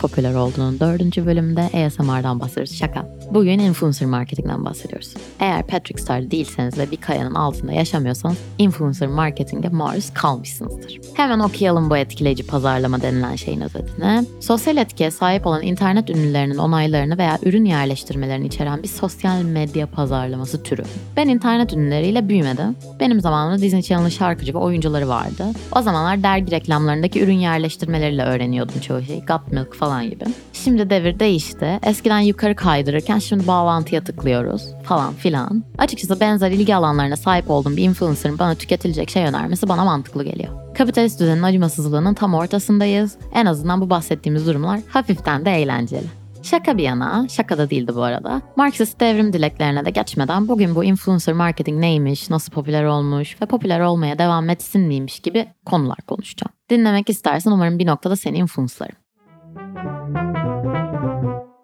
popüler olduğunun dördüncü bölümünde ASMR'dan bahsediyoruz. Şaka. Bugün influencer marketingden bahsediyoruz. Eğer Patrick Star değilseniz ve bir kayanın altında yaşamıyorsanız influencer marketinge maruz kalmışsınızdır. Hemen okuyalım bu etkileyici pazarlama denilen şeyin özetini. Sosyal etkiye sahip olan internet ünlülerinin onaylarını veya ürün yerleştirmelerini içeren bir sosyal medya pazarlaması türü. Ben internet ünlüleriyle büyümedim. Benim zamanımda Disney Channel'ın şarkıcı ve oyuncuları vardı. O zamanlar dergi reklamlarındaki ürün yerleştirmeleriyle öğreniyordum çoğu şeyi. Got Milk falan gibi. Şimdi devir değişti. Eskiden yukarı kaydırırken şimdi bağlantıya tıklıyoruz falan filan. Açıkçası benzer ilgi alanlarına sahip olduğum bir influencer'ın bana tüketilecek şey önermesi bana mantıklı geliyor. Kapitalist düzenin acımasızlığının tam ortasındayız. En azından bu bahsettiğimiz durumlar hafiften de eğlenceli. Şaka bir yana, şaka da değildi bu arada. Marksist devrim dileklerine de geçmeden bugün bu influencer marketing neymiş, nasıl popüler olmuş ve popüler olmaya devam etsin miymiş gibi konular konuşacağım. Dinlemek istersen umarım bir noktada seni influence'larım.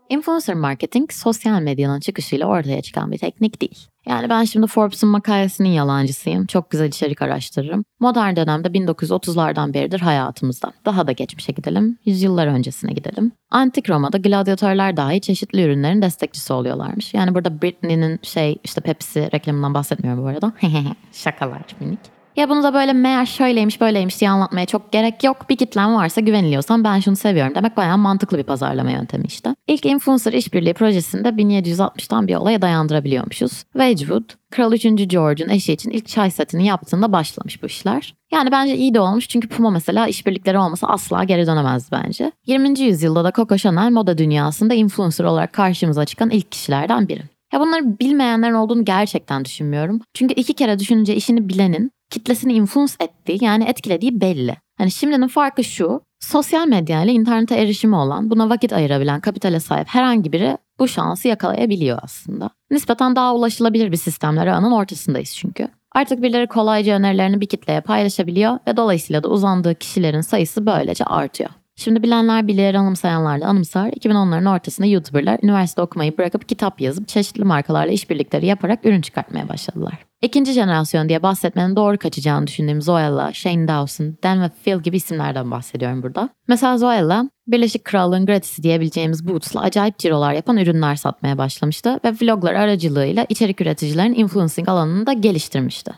Influencer marketing sosyal medyanın çıkışıyla ortaya çıkan bir teknik değil. Yani ben şimdi Forbes'un makalesinin yalancısıyım. Çok güzel içerik araştırırım. Modern dönemde 1930'lardan beridir hayatımızda. Daha da geçmişe gidelim. Yüzyıllar öncesine gidelim. Antik Roma'da gladyatörler dahi çeşitli ürünlerin destekçisi oluyorlarmış. Yani burada Britney'nin şey işte Pepsi reklamından bahsetmiyorum bu arada. Şakalar minik. Ya bunu da böyle meğer şöyleymiş böyleymiş diye anlatmaya çok gerek yok. Bir kitlen varsa güveniliyorsan ben şunu seviyorum demek bayağı mantıklı bir pazarlama yöntemi işte. İlk influencer işbirliği projesinde 1760'tan bir olaya dayandırabiliyormuşuz. Wedgwood, Kral 3. George'un eşi için ilk çay setini yaptığında başlamış bu işler. Yani bence iyi de olmuş çünkü Puma mesela işbirlikleri olmasa asla geri dönemez bence. 20. yüzyılda da Coco Chanel moda dünyasında influencer olarak karşımıza çıkan ilk kişilerden biri. Ya bunları bilmeyenlerin olduğunu gerçekten düşünmüyorum. Çünkü iki kere düşününce işini bilenin kitlesini influence ettiği yani etkilediği belli. Hani şimdinin farkı şu. Sosyal medya ile internete erişimi olan, buna vakit ayırabilen kapitale sahip herhangi biri bu şansı yakalayabiliyor aslında. Nispeten daha ulaşılabilir bir sistemler ağının ortasındayız çünkü. Artık birileri kolayca önerilerini bir kitleye paylaşabiliyor ve dolayısıyla da uzandığı kişilerin sayısı böylece artıyor. Şimdi bilenler bilir, anımsayanlar da anımsar. 2010'ların ortasında YouTuber'lar üniversite okumayı bırakıp kitap yazıp çeşitli markalarla işbirlikleri yaparak ürün çıkartmaya başladılar. İkinci jenerasyon diye bahsetmenin doğru kaçacağını düşündüğüm Zoella, Shane Dawson, Dan ve Phil gibi isimlerden bahsediyorum burada. Mesela Zoella, Birleşik Krallığın gratisi diyebileceğimiz Boots'la acayip cirolar yapan ürünler satmaya başlamıştı ve vloglar aracılığıyla içerik üreticilerin influencing alanını da geliştirmişti.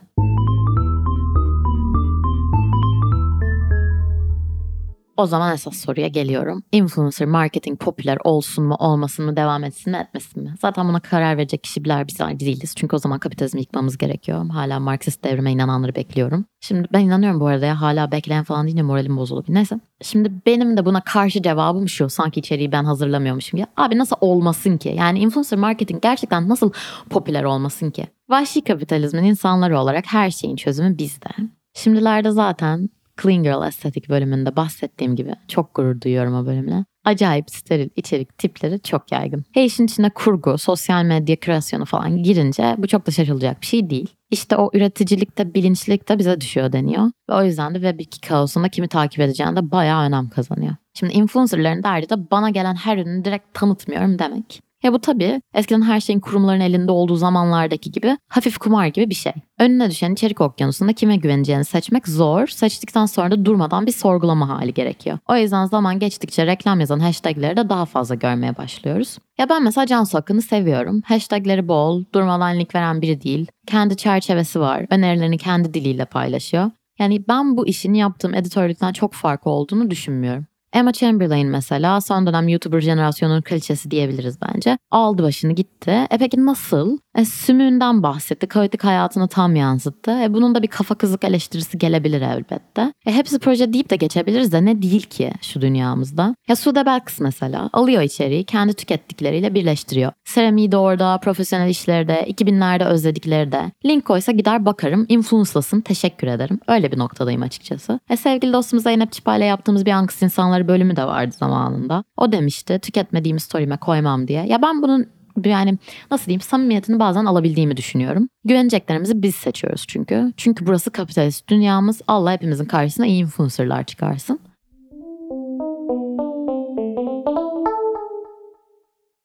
O zaman esas soruya geliyorum. Influencer marketing popüler olsun mu, olmasın mı, devam etsin mi, etmesin mi? Zaten buna karar verecek kişiler biz değiliz. Çünkü o zaman kapitalizmi yıkmamız gerekiyor. Hala Marksist devrime inananları bekliyorum. Şimdi ben inanıyorum bu arada ya hala bekleyen falan değil de moralim bozulup. Neyse. Şimdi benim de buna karşı cevabım şu. Sanki içeriği ben hazırlamıyormuşum ya. Abi nasıl olmasın ki? Yani influencer marketing gerçekten nasıl popüler olmasın ki? Vahşi kapitalizmin insanları olarak her şeyin çözümü bizde. Şimdilerde zaten Clean Girl estetik bölümünde bahsettiğim gibi çok gurur duyuyorum o bölümle. Acayip steril içerik tipleri çok yaygın. Her işin içine kurgu, sosyal medya kreasyonu falan girince bu çok da şaşılacak bir şey değil. İşte o üreticilikte, bilinçlilik de bize düşüyor deniyor. Ve o yüzden de Web2 kaosunda kimi takip edeceğin de bayağı önem kazanıyor. Şimdi influencerların derdi de bana gelen her ürünü direkt tanıtmıyorum demek. Ya bu tabii eskiden her şeyin kurumların elinde olduğu zamanlardaki gibi hafif kumar gibi bir şey. Önüne düşen içerik okyanusunda kime güveneceğini seçmek zor. Seçtikten sonra da durmadan bir sorgulama hali gerekiyor. O yüzden zaman geçtikçe reklam yazan hashtagleri de daha fazla görmeye başlıyoruz. Ya ben mesela Cansu Akın'ı seviyorum. Hashtagleri bol, durmadan link veren biri değil. Kendi çerçevesi var. Önerilerini kendi diliyle paylaşıyor. Yani ben bu işin yaptığım editörlükten çok farklı olduğunu düşünmüyorum. Emma Chamberlain mesela son dönem YouTuber jenerasyonun kraliçesi diyebiliriz bence. Aldı başını gitti. E peki nasıl? E, sümüğünden bahsetti. Kaotik hayatını tam yansıttı. E, bunun da bir kafa kızık eleştirisi gelebilir elbette. E, hepsi proje deyip de geçebiliriz de ne değil ki şu dünyamızda. Ya Sude Belkıs mesela alıyor içeriği kendi tükettikleriyle birleştiriyor. Seramiği de orada, profesyonel işleri de, 2000'lerde özledikleri de. Link koysa gider bakarım, influence'lasın, teşekkür ederim. Öyle bir noktadayım açıkçası. E, sevgili dostumuz Zeynep Çipa ile yaptığımız bir Ankız insanları bölümü de vardı zamanında. O demişti tüketmediğim story'me koymam diye. Ya ben bunun yani nasıl diyeyim samimiyetini bazen alabildiğimi düşünüyorum. Güveneceklerimizi biz seçiyoruz çünkü. Çünkü burası kapitalist dünyamız. Allah hepimizin karşısına iyi influencerlar çıkarsın.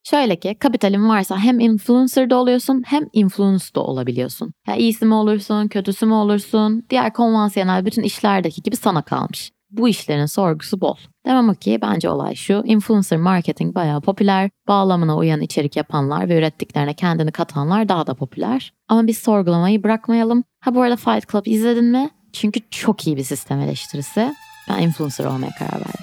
Şöyle ki kapitalin varsa hem influencer da oluyorsun hem influence da olabiliyorsun. Ya iyisi mi olursun, kötüsü mü olursun? Diğer konvansiyonel bütün işlerdeki gibi sana kalmış. Bu işlerin sorgusu bol. Demem ki bence olay şu. Influencer marketing bayağı popüler. Bağlamına uyan içerik yapanlar ve ürettiklerine kendini katanlar daha da popüler. Ama biz sorgulamayı bırakmayalım. Ha bu arada Fight Club izledin mi? Çünkü çok iyi bir sistem eleştirisi. Ben influencer olmaya karar verdim.